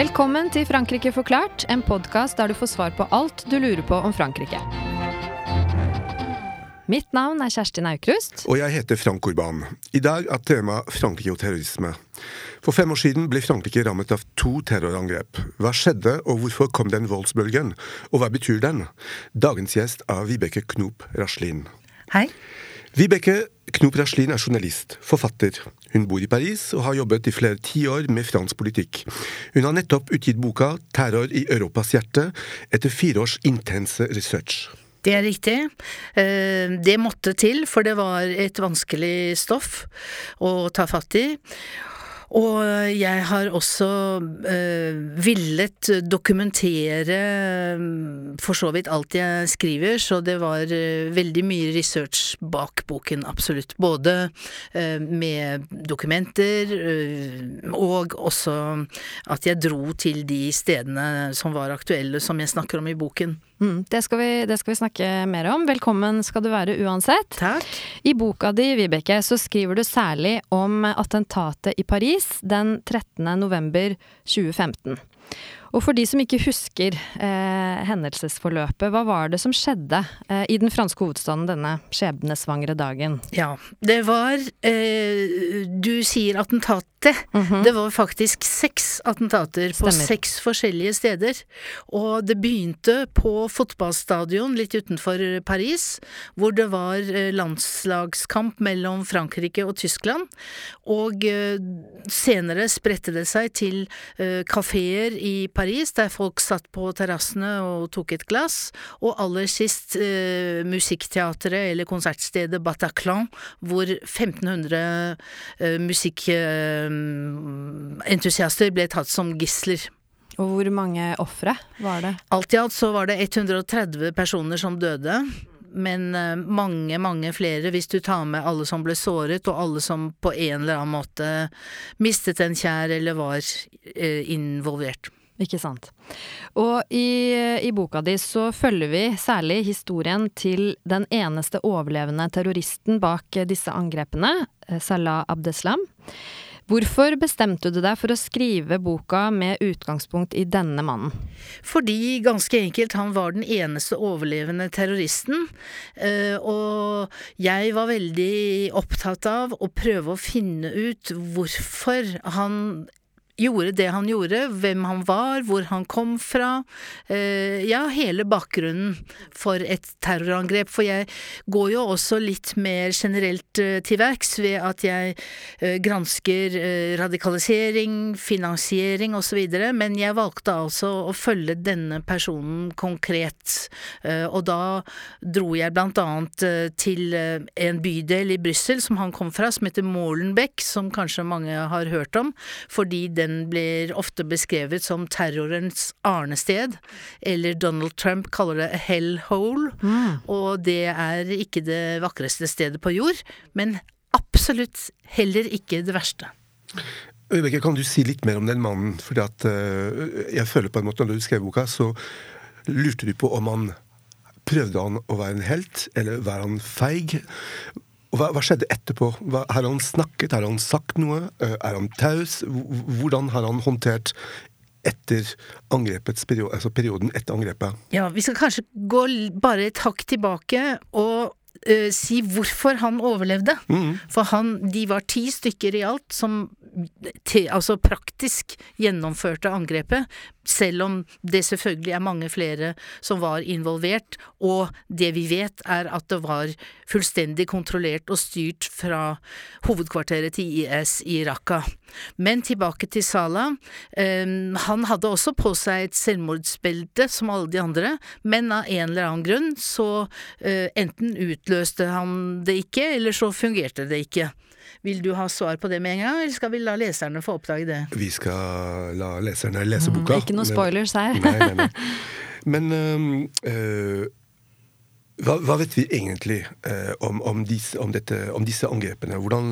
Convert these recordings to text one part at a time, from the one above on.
Velkommen til Frankrike forklart, en podkast der du får svar på alt du lurer på om Frankrike. Mitt navn er Kjerstin Aukrust. Og jeg heter Frank Urban. I dag er tema Frankrike og terrorisme. For fem år siden ble Frankrike rammet av to terrorangrep. Hva skjedde, og hvorfor kom den voldsbølgen? Og hva betyr den? Dagens gjest er Vibeke Knop Raslin. Hei. Vibeke Knop Raslin er journalist, forfatter. Hun bor i Paris og har jobbet i flere tiår med fransk politikk. Hun har nettopp utgitt boka 'Terror i Europas hjerte', etter fire års intense research. Det er riktig. Eh, det måtte til, for det var et vanskelig stoff å ta fatt i. Og jeg har også øh, villet dokumentere mm, for så vidt alt jeg skriver, så det var øh, veldig mye research bak boken, absolutt. Både øh, med dokumenter eh, og også at jeg dro til de stedene som var aktuelle, som jeg snakker om i boken. Mm, det, skal vi, det, skal vi, snakke mer om. Velkommen skal du være uansett. Takk. I boka di, Vibeke, så skriver du særlig om attentatet i Paris den 13. november 2015. Og for de som ikke husker eh, hendelsesforløpet, hva var det som skjedde eh, i den franske hovedstaden denne skjebnesvangre dagen? Ja, det var eh, Du sier attentatet. Mm -hmm. Det var faktisk seks attentater Stemmer. på seks forskjellige steder. Og det begynte på fotballstadion litt utenfor Paris, hvor det var eh, landslagskamp mellom Frankrike og Tyskland. Og eh, senere spredte det seg til eh, kafeer i Paris Paris, der folk satt på terrassene og tok et glass, og aller sist eh, musikkteatret eller konsertstedet Bataclan, hvor 1500 eh, musikkentusiaster eh, ble tatt som gisler. Og hvor mange ofre var det? Alt i alt så var det 130 personer som døde men eh, mange, mange flere hvis du tar med alle som ble såret, og alle som på en eller annen måte mistet en kjær eller var eh, involvert. Ikke sant. Og i, i, boka di så følger vi særlig historien til den eneste overlevende terroristen bak disse angrepene, eh, Salah Abdeslam. Hvorfor bestemte du deg for å skrive boka med utgangspunkt i denne mannen? Fordi, ganske enkelt, han var den eneste overlevende terroristen. Eh, og jeg var veldig opptatt av å prøve å finne ut hvorfor han gjorde det han gjorde, hvem han var, hvor han kom fra. Eh, ja, hele bakgrunnen for et terrorangrep. For jeg går jo også litt mer generelt eh, til verks ved at jeg eh, gransker radikalisering, finansiering osv., men jeg valgte altså å følge denne personen konkret. Og da dro jeg blant annet til en bydel i Brussel som han kom fra, som heter Molenbeek, som kanskje mange har hørt om, fordi den den blir ofte beskrevet som terrorens arnested, eller Donald Trump kaller det hellhole, mm. og det er ikke det vakreste stedet på jord, men absolutt heller ikke det verste. Øyebekk, kan du si litt mer om den mannen? Fordi at uh, jeg føler på en måte Når du skrev boka, så lurte du på om han Prøvde han å være en helt, eller var han feig? Hva, hva, skjedde etterpå? Hva, har han snakket? Har han sagt noe? Eh, er han taus? Hvordan har han håndtert etter angrepets periode, altså perioden etter angrepet? Ja, vi skal kanskje gå bare et hakk tilbake og uh, si hvorfor han overlevde. Mm. For han, de var ti stykker i alt som te, altså praktisk gjennomførte angrepet, selv om det selvfølgelig er mange flere som var involvert, og det vi vet er at det var fullstendig kontrollert og styrt fra hovedkvarteret til IS i Raqqa. Men tilbake til Salah. Um, han hadde også på seg et selvmordsbelte, som alle de andre, men av en eller annen grunn så uh, enten utløste han det ikke, eller så fungerte det ikke. Vil du ha svar på det med en gang, eller skal vi la leserne få oppdage det? Vi skal la leserne lese boka. Mm, ikke noe spoilers her. nei, nei, nei. Men øh, hva, hva, vet vi egentlig eh, om, om, disse, om, dette, om, disse, angrepene? Hvordan,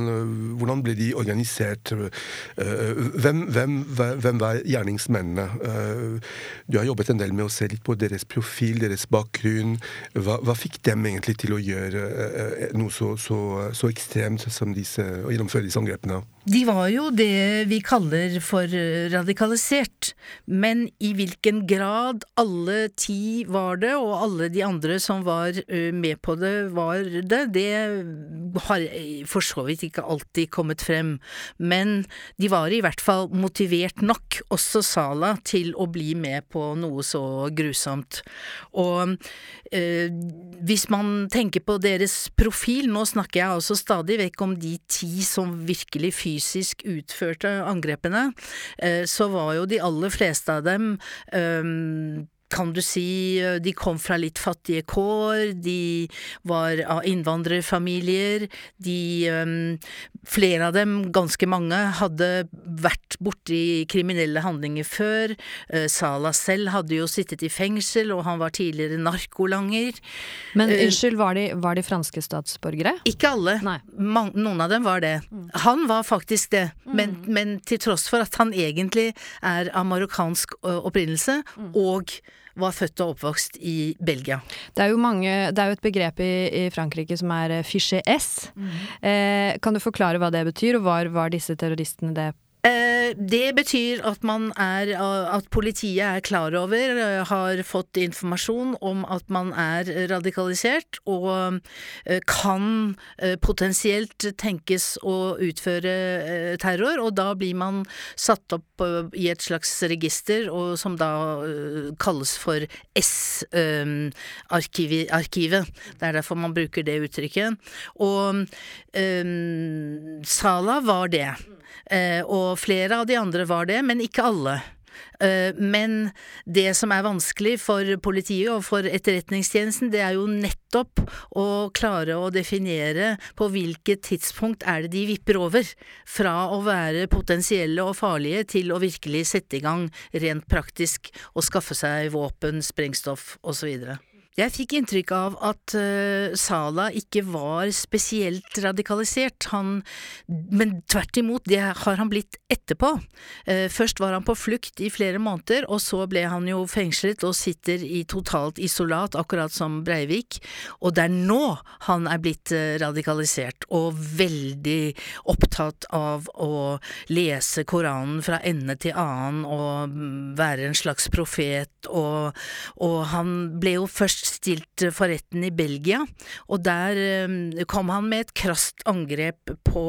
hvordan, ble de organisert? Eh, hvem, hvem, hvem, var gjerningsmennene? Eh, du har jobbet en del med å se litt på deres profil, deres bakgrunn. Hva, hva fikk dem egentlig til å gjøre eh, noe så, så, så ekstremt som disse, å gjennomføre disse angrepene? De var jo det vi kaller for radikalisert, men i hvilken grad alle ti var det, og alle de andre som var med på det, var det, det har for så vidt ikke alltid kommet frem. Men de var i hvert fall motivert nok, også Sala, til å bli med på noe så grusomt. Og eh, hvis man tenker på deres profil, nå snakker jeg altså stadig vekk om de ti som virkelig fysisk fysisk utførte angrepene, eh, så var jo de aller fleste av dem eh, kan du si, eh, de kom fra litt fattige kår, de var av innvandrerfamilier, de um, Flere av dem, ganske mange, hadde vært borti kriminelle handlinger før. Uh, Salah selv hadde jo sittet i fengsel, og han var tidligere narkolanger. Men unnskyld, var de, var de, franske statsborgere? Ikke alle. Man, noen av dem var det. Mm. Han var faktisk det, mm. men, men, til tross for at han egentlig er av marokkansk opprinnelse, mm. og var født og oppvokst i Belgia. Det er jo, mange, det er jo et begrep i, i, Frankrike som er fiché S. Mm. Eh, kan du forklare hva det betyr, og var, var disse terroristene det Eh, det betyr at man er At politiet er klar over, eh, har fått informasjon om at man er radikalisert, og eh, kan potensielt tenkes å utføre terror, og da blir man satt opp i et slags register, og som da kalles for S-arkivet. Det er derfor man bruker det uttrykket. Og um, Sala var det. Eh, flere av de andre var det, men ikke alle. Eh, men det som er vanskelig for politiet og for Etterretningstjenesten, det er jo nettopp å klare å definere på hvilket tidspunkt er det de vipper over, fra å være potensielle og farlige til å virkelig sette i gang rent praktisk og skaffe seg våpen, sprengstoff osv. Jeg fikk inntrykk av at uh, Sala ikke var spesielt radikalisert, han, men tvert imot, det har han blitt etterpå. Uh, først var han på flukt i flere måneder, og så ble han jo fengslet og sitter i totalt isolat, akkurat som Breivik, og det er nå han er blitt uh, radikalisert, og veldig opptatt av å lese Koranen fra ende til annen og være en slags profet, og, og han ble jo først stilt for retten i Belgia, og der eh, kom han med et krast angrep på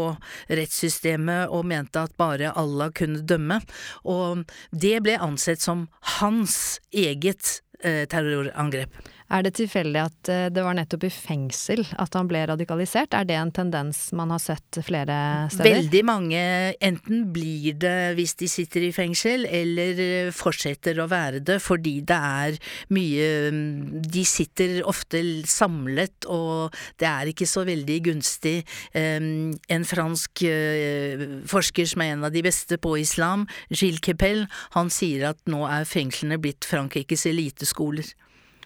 rettssystemet og mente at bare Allah kunne dømme, og det ble ansett som hans eget eh, terrorangrep. Er det tilfeldig at eh, det var nettopp i fengsel at han ble radikalisert? Er det en tendens man har sett flere steder? Veldig mange enten blir det hvis de sitter i fengsel, eller eh, fortsetter å være det fordi det er mye mm, De sitter ofte samlet, og det er ikke så veldig gunstig. En fransk eh, forsker som er en av de beste på islam, Gilles Kepel, han sier at nå er fengslene blitt Frankrikes eliteskoler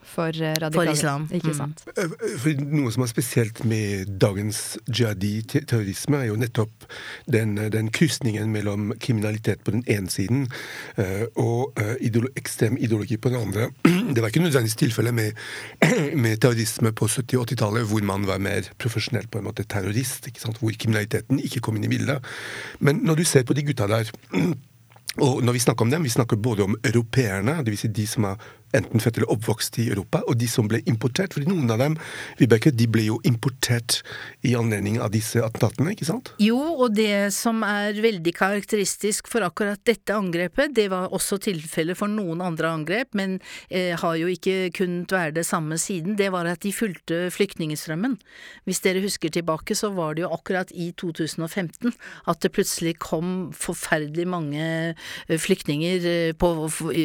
for eh. For islam. Ikke mm. sant. Mm. For noe som er spesielt med dagens jihadi-terrorisme, er jo nettopp den, den krysningen mellom kriminalitet på den ene siden og uh, ideolo ekstrem ideologi på den andre. Det var ikke nødvendigvis tilfellet med, med terrorisme på 70- og 80-tallet, hvor man var mer profesjonell på en måte terrorist, hvor kriminaliteten ikke kom inn i bildet. Men når du ser på de gutta der og når vi snakker om dem, vi snakker både om europeerne, dvs. Si de som er enten født eller oppvokst i Europa, og de som ble importert. fordi noen av dem Vibeke, de ble jo importert i anledning av disse attentatene, ikke sant? Jo, og det som er veldig karakteristisk for akkurat dette angrepet, det var også tilfellet for noen andre angrep, men eh, har jo ikke kunnet være det samme siden, det var at de fulgte flyktningstrømmen. Hvis dere husker tilbake, så var det jo akkurat i 2015 at det plutselig kom forferdelig mange eh, flyktninger eh, på,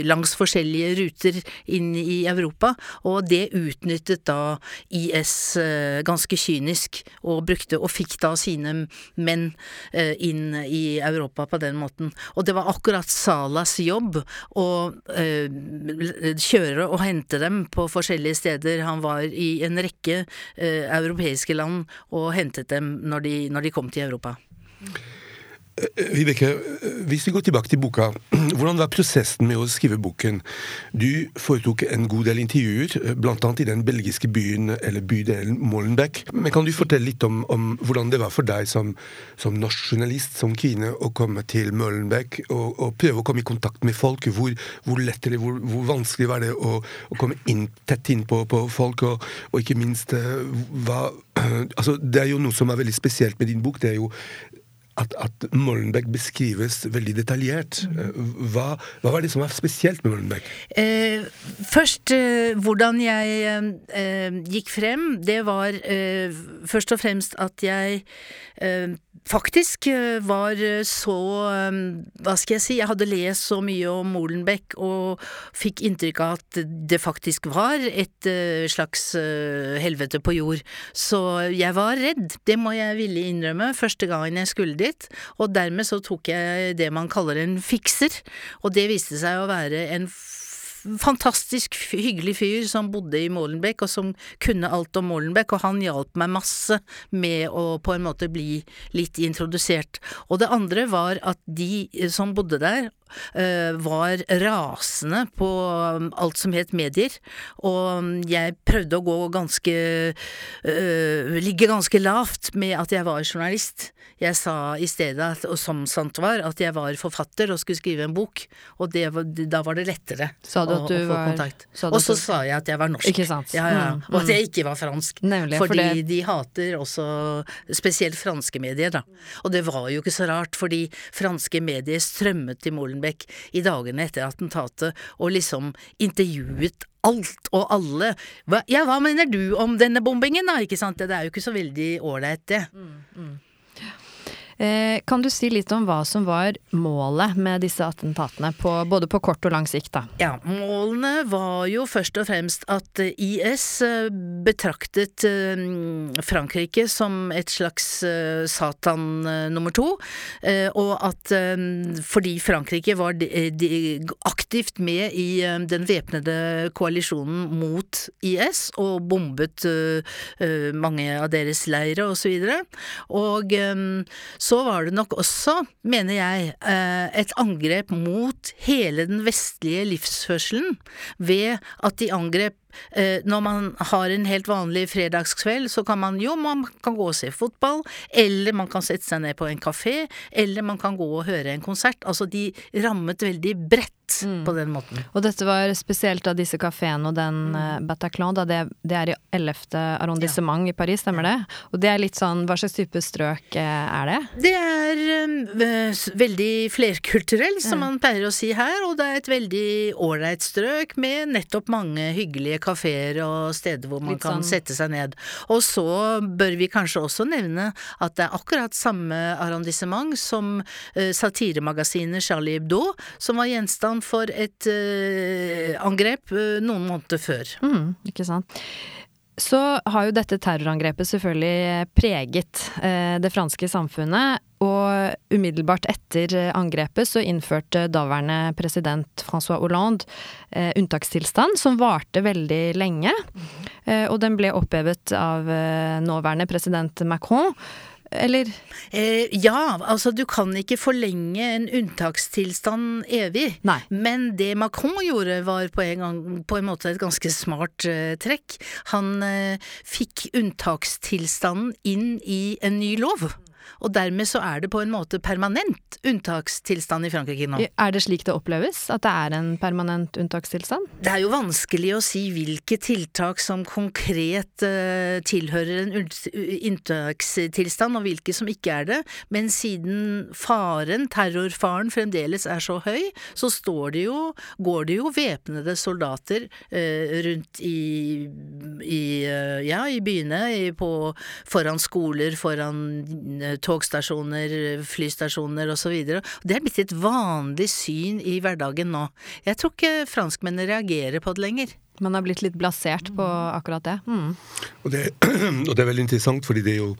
langs forskjellige ruter inn i Europa, og det utnyttet da IS eh, ganske kynisk, og brukte og fikk da sine menn eh, inn i Europa på den måten. Og det var akkurat Salas jobb å eh, kjøre og hente dem på forskjellige steder. Han var i en rekke europeiske land og hentet dem når de, når de kom til Europa. Vibeke, hvis vi går tilbake til boka, hvordan var prosessen med å skrive boken? Du foretok en god del intervjuer, bl.a. i den belgiske byen eller bydelen Molenbeek. Men kan du fortelle litt om, om hvordan det var for deg som, som, norsk journalist, som kvinne, å komme til Molenbeek og, og, prøve å komme i kontakt med folk? Hvor, hvor lett eller hvor, hvor, vanskelig var det å, å komme inn, tett inn på, folk? Og, og, ikke minst, eh, hva altså, Det er jo noe som er veldig spesielt med din bok. det er jo at, at Molenbeek beskrives veldig detaljert. Hva, hva, var det som var spesielt med Molenbeek? Eh, først, eh, hvordan jeg eh, gikk frem, det var eh, først og fremst at jeg eh, faktisk eh, var så Hva skal jeg si? Jeg hadde lest så mye om Molenbeek og fikk inntrykk av at det faktisk var et slags helvete på jord. Så jeg var redd, det må jeg ville innrømme, første gangen jeg skulle dit litt, og dermed så tok jeg det man kaller en fikser, og det viste seg å være en fantastisk hyggelig fyr som bodde i Molenbeek, og som kunne alt om Molenbeek, og han hjalp meg masse med å på en måte bli litt introdusert. Og det andre var at de som bodde der, var rasende på um, alt som het medier, og um, jeg prøvde å gå ganske uh, ligge ganske lavt med at jeg var journalist. Jeg sa i stedet, at, og som sant var, at jeg var forfatter og skulle skrive en bok, og var, da var det lettere å, å, få var, kontakt. Og så sa jeg at jeg var norsk. Ja, ja. Mm, og at jeg ikke var fransk. Nemlig, fordi for de hater også spesielt franske medier, da. Og det var jo ikke så rart, fordi franske medier strømmet til Molen Molenbeek i dagene etter attentatet og liksom intervjuet alt og alle. Hva, ja, hva mener du om denne bombingen, da? Ikke sant? Det er jo ikke så veldig ålreit, det. Mm, mm. Eh, kan du si litt om hva som var målet med disse attentatene, på, både på kort og lang sikt? da? Ja, Målene var jo først og fremst at IS eh, betraktet eh, Frankrike som et slags Satan nummer to, og at fordi Frankrike var aktivt med i den væpnede koalisjonen mot IS og bombet mange av deres leire osv. Og, så så var det nok også, mener jeg, eh, et angrep mot hele den vestlige livsførselen ved at de angrep når man har en helt vanlig fredagskveld, så kan man jo, man kan gå og se fotball, eller man kan sette seg ned på en kafé, eller man kan gå og høre en konsert. Altså, de rammet veldig bredt mm. på den måten. Og dette var spesielt av disse kafeene og den mm. uh, Bataclan, da det, det, er i 11. arrondissement ja. i Paris, stemmer det? Og det er litt sånn, hva slags type strøk uh, er det? Det er øh, veldig flerkulturell, som man pleier å si her, og det er et veldig ålreit strøk med nettopp mange hyggelige kafeer og steder hvor man Litt kan sånn. sette seg ned. Og så bør vi kanskje også nevne at det er akkurat samme arrondissement som uh, satiremagasinet Charlie Hebdo, som var gjenstand for et uh, angrep uh, noen måneder før. Mm, ikke sant. Så har jo dette terrorangrepet selvfølgelig preget eh, det franske samfunnet. Og umiddelbart etter angrepet så innførte daværende president Francois Hollande eh, unntakstilstand, som varte veldig lenge. Eh, og den ble opphevet av eh, nåværende president Macron eller? Eh, ja, altså du kan ikke forlenge en unntakstilstand evig. Nei. Men det Macron gjorde var på en, gang, på en måte et ganske smart eh, trekk. Han eh, fikk unntakstilstanden inn i en ny lov og dermed så er det på en måte permanent unntakstilstand i Frankrike nå. Er det slik det oppleves, at det er en permanent unntakstilstand? Det er jo vanskelig å si hvilke tiltak som konkret uh, tilhører en unntakstilstand, og hvilke som ikke er det, men siden faren, terrorfaren, fremdeles er så høy, så står det jo, går det jo væpnede soldater uh, rundt i, i, uh, ja, i byene, i, på, foran skoler, foran togstasjoner, flystasjoner osv. Det er blitt et vanlig syn i hverdagen nå. Jeg tror ikke franskmennene reagerer på det lenger. Man har blitt litt blasert på akkurat det. Mm. Og, det og, det er veldig interessant, fordi det er, jo,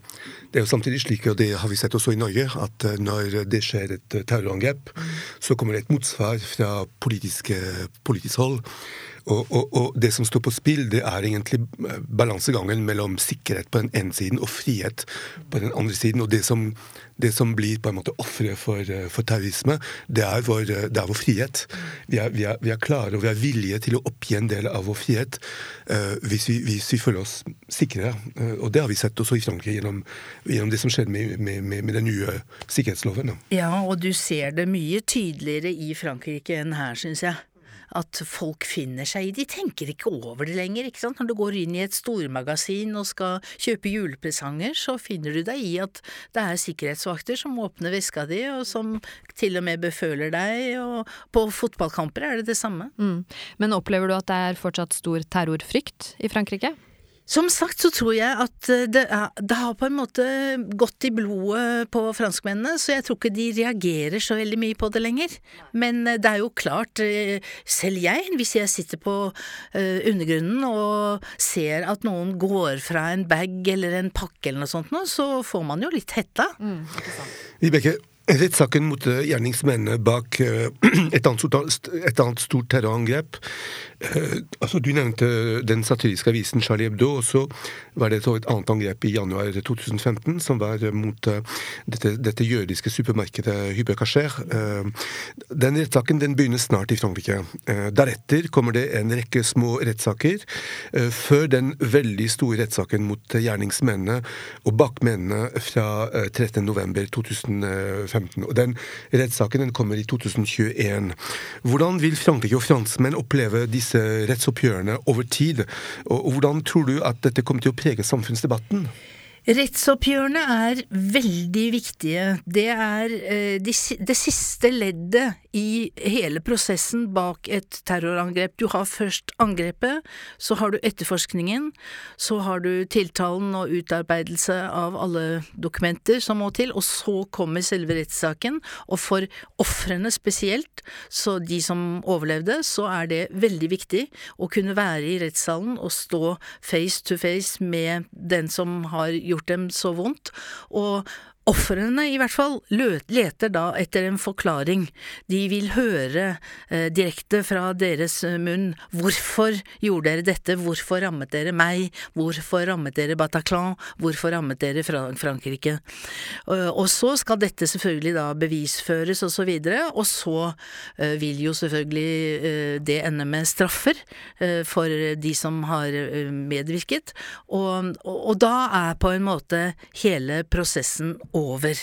det er, jo, samtidig slik, og det har vi sett også i Norge, at eh, når det skjer et eh, terrorangrep, så kommer det et motsvar fra politiske politisk hold. Og, og, og, det som står på spill, det er egentlig balansegangen mellom sikkerhet på den ene siden og frihet på den andre siden. Og det som, det som blir på en måte ofre for, for, terrorisme, det er, vår, det er vår, frihet. Vi er, vi, er, vi er, klare og vi er villige til å oppgi en del av vår frihet uh, hvis, vi, hvis, vi, føler oss sikre. Uh, og det har vi sett også i Frankrike gjennom, gjennom det som skjedde med, med, med, med, den nye sikkerhetsloven. Ja, og du ser det mye tydeligere i Frankrike enn her, syns jeg at folk finner seg i. De tenker ikke over det lenger. ikke sant? Når du går inn i et stormagasin og skal kjøpe julepresanger, så finner du deg i at det er sikkerhetsvakter som åpner veska di, og som til og med beføler deg, og på fotballkamper er det det samme. Mm. Men opplever du at det er fortsatt stor terrorfrykt i Frankrike? Som sagt så tror jeg at eh, det, er, det, har på en måte gått i blodet på franskmennene, så jeg tror ikke de reagerer så veldig mye på det lenger. Men eh, det er jo klart, eh, selv jeg, hvis jeg sitter på undergrunnen og ser at noen går fra en bag eller en pakke eller noe sånt noe, så får man jo litt hetta. Mm, Vibeke, Rettssaken mot gjerningsmennene bak et annet, stort, et annet stort terrorangrep altså, du nevnte den satiriske avisen Charlie Hebdo, og så var det et annet angrep i januar 2015 som var mot uh, dette, dette, jødiske supermarkedet Hypercacher. Uh, den rettssaken den begynner snart i Frankrike. Deretter kommer det en rekke små rettssaker, før den veldig store rettssaken mot gjerningsmennene og bakmennene fra 13.11.2015. Og den rettssaken den kommer i 2021. Hvordan vil Frankrike og franskmenn oppleve disse disse rettsoppgjørene over tid. Og hvordan tror du at dette kommer til å prege samfunnsdebatten? Rettsoppgjørene er veldig viktige. Det er eh, det siste leddet i hele prosessen bak et terrorangrep. Du har først angrepet, så har du etterforskningen, så har du tiltalen og utarbeidelse av alle dokumenter som må til, og så kommer selve rettssaken. Og for ofrene spesielt, så de som overlevde, så er det veldig viktig å kunne være i rettssalen og stå face to face med den som har gjort dem så vondt. Og Ofrene i hvert fall leter da etter en forklaring. De vil høre eh, direkte fra deres eh, munn. Hvorfor gjorde dere dette, hvorfor rammet dere meg, hvorfor rammet dere Bataclan, hvorfor rammet dere Frankrike. Og, og så skal dette selvfølgelig da bevisføres og så videre, og så eh, vil jo selvfølgelig eh, det ende med straffer for de som har medvirket, og, og, og da er på en måte hele prosessen over over.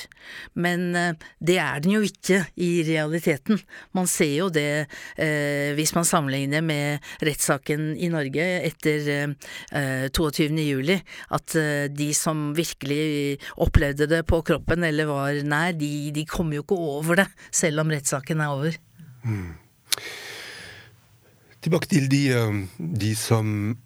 Men eh, det er den jo ikke i realiteten. Man ser jo det eh, hvis man sammenligner med rettssaken i Norge etter eh, 22. juli, at eh, de som virkelig opplevde det på kroppen eller var nær, de, de kommer jo ikke over det, selv om rettssaken er over. Mm. Tilbake til de, eh, de som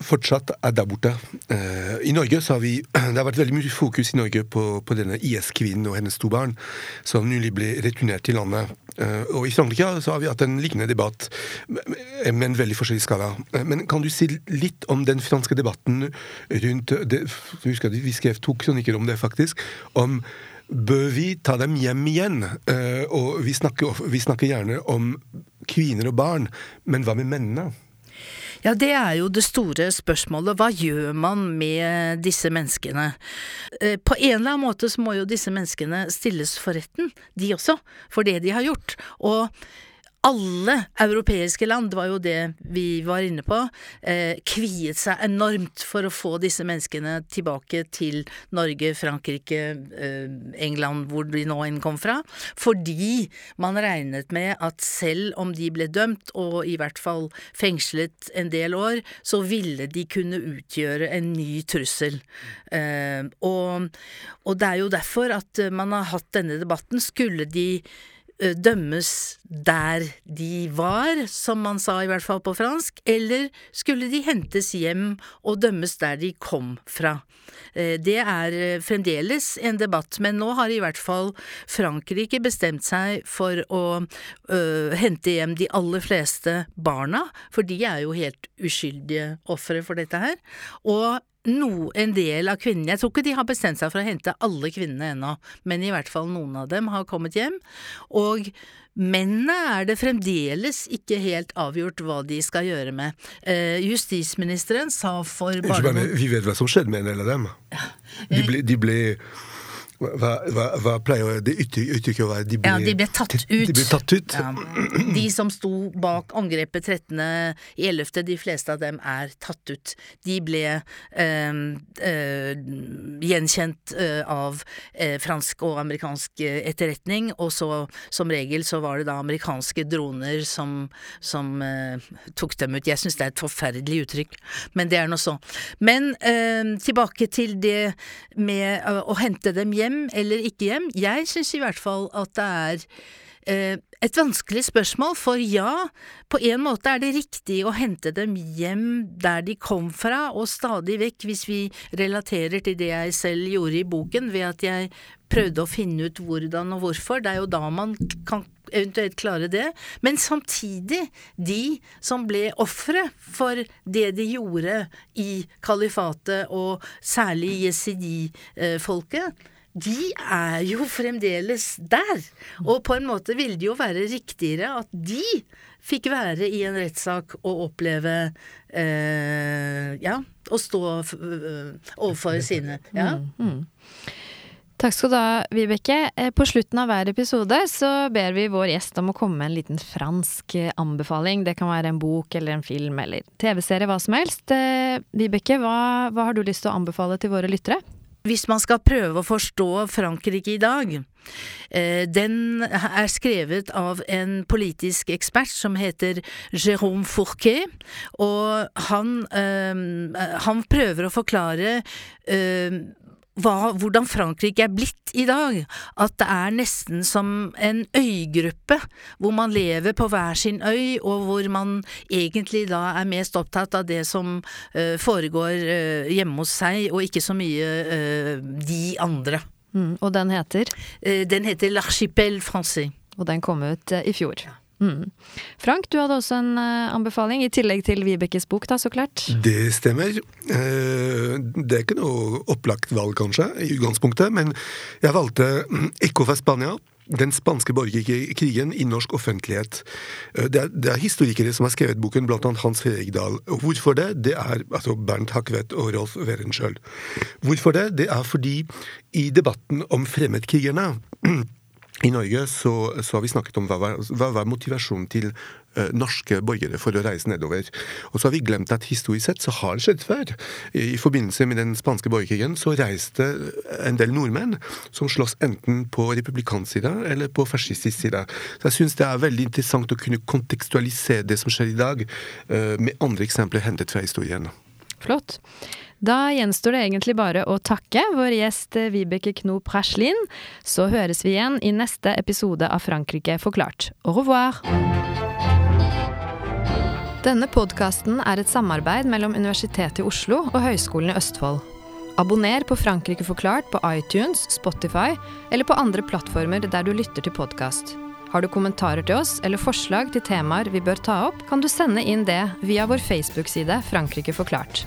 fortsatt er der borte. Uh, I Norge så har vi Det har vært veldig mye fokus i Norge på, på denne IS-kvinnen og hennes to barn, som nylig ble returnert til landet. Uh, og i Frankrike så har vi hatt en lignende debatt, med en veldig forskjellig skala. Uh, men kan du si litt om den franske debatten rundt det, husker Vi skrev to kronikker om det, faktisk. om Bør vi ta dem hjem igjen? og vi snakker, vi snakker gjerne om kvinner og barn, men hva med mennene? Ja, det er jo det store spørsmålet. Hva gjør man med disse menneskene? Eh, på en eller annen måte så må jo disse menneskene stilles for retten, de også, for det de har gjort. Og alle europeiske land, det var jo det vi var inne på, eh, kviet seg enormt for å få disse menneskene tilbake til Norge, Frankrike, eh, England, hvor de nå enn kom fra, fordi man regnet med at selv om de ble dømt, og i hvert fall fengslet en del år, så ville de kunne utgjøre en ny trussel. Eh, og, og det er jo derfor at man har hatt denne debatten. Skulle de dømmes der de var, som man sa i hvert fall på fransk, eller skulle de hentes hjem og dømmes der de kom fra? Eh, det er eh, fremdeles en debatt, men nå har i hvert fall Frankrike bestemt seg for å øh, hente hjem de aller fleste barna, for de er jo helt uskyldige ofre for dette her. Og no, en del av kvinnene Jeg tror ikke de har bestemt seg for å hente alle kvinnene ennå, men i hvert fall noen av dem har kommet hjem. Og mennene er det fremdeles ikke helt avgjort hva de skal gjøre med. Eh, justisministeren sa for bare Vi vet hva som skjedde med en del av dem. De ble, de ble hva, hva, hva, pleier det uttrykket å være? De ble, ja, de ble tatt ut. De, ble tatt ut. Ja. de som sto bak angrepet 13.11., de fleste av dem er tatt ut. De ble øh, øh, gjenkjent øh, av fransk og amerikansk etterretning, og så som regel så var det da amerikanske droner som, som tok dem ut. Jeg syns det er et forferdelig uttrykk, men det er nå så. Men tilbake til det med å hente dem hjem hjem eller ikke hjem? Jeg syns i hvert fall at det er eh, et vanskelig spørsmål, for ja, på en måte er det riktig å hente dem hjem der de kom fra, og stadig vekk, hvis vi relaterer til det jeg selv gjorde i boken, ved at jeg prøvde å finne ut hvordan og hvorfor. Det er jo da man kan eventuelt klare det. Men samtidig, de som ble ofre for det de gjorde i kalifatet, og særlig jesidi-folket, de er jo fremdeles der. Og på en måte ville det jo være riktigere at de fikk være i en rettssak og oppleve eh, Ja, å stå uh, overfor sine. Ja. Mm, mm. Takk skal du ha, Vibeke. Eh, på slutten av hver episode så ber vi vår gjest om å komme med en liten fransk eh, anbefaling. Det kan være en bok eller en film eller TV-serie, hva som helst. Vibeke, hva, hva har du lyst til å anbefale til våre lyttere? Hvis man skal prøve å forstå Frankrike i dag, eh, den er skrevet av en politisk ekspert som heter Jérôme Fourquet, og han, eh, han prøver å forklare eh, hva, hvordan Frankrike er blitt i dag. At det er nesten som en øygruppe, hvor man lever på hver sin øy, og hvor man egentlig da er mest opptatt av det som uh, foregår uh, hjemme hos seg, og ikke så mye uh, de andre. Mm, og den heter? den heter L'Archipel Francais. Og den kom ut i fjor. Mm. Frank, du hadde også en uh, anbefaling, i tillegg til Vibekes bok, da, så klart? Det stemmer. Uh, det er ikke noe opplagt valg, kanskje, i utgangspunktet, men jeg valgte Eco fra Spania. Den spanske borgerkrigen i norsk offentlighet. Eh, det er, det er, historikere som har skrevet boken, blant annet Hans Fredrik Dahl. Hvorfor det? Det er altså Bernt Hakvedt og Rolf Werenskjøl. Hvorfor det? Det er fordi i debatten om fremmedkrigerne i Norge så, så, har vi snakket om hva var, hva var motivasjonen til uh, norske borgere for å reise nedover. Og så har vi glemt at historisk sett så har det skjedd før. I, I, forbindelse med den spanske borgerkrigen så reiste en del nordmenn som slåss enten på republikansk side eller på fascistisk side. Så jeg syns det er veldig interessant å kunne kontekstualisere det som skjer i dag, uh, med andre eksempler hentet fra historien. Flott. Da gjenstår det egentlig bare å takke vår gjest eh, Vibeke Knop Raslin. Så høres vi igjen i neste episode av Frankrike forklart. Au revoir! Denne podkasten er et samarbeid mellom Universitetet i Oslo og Høgskolen i Østfold. Abonner på Frankrike forklart på iTunes, Spotify eller på andre plattformer der du lytter til podkast. Har du kommentarer til oss eller forslag til temaer vi bør ta opp, kan du sende inn det via vår Facebook-side Frankrike forklart.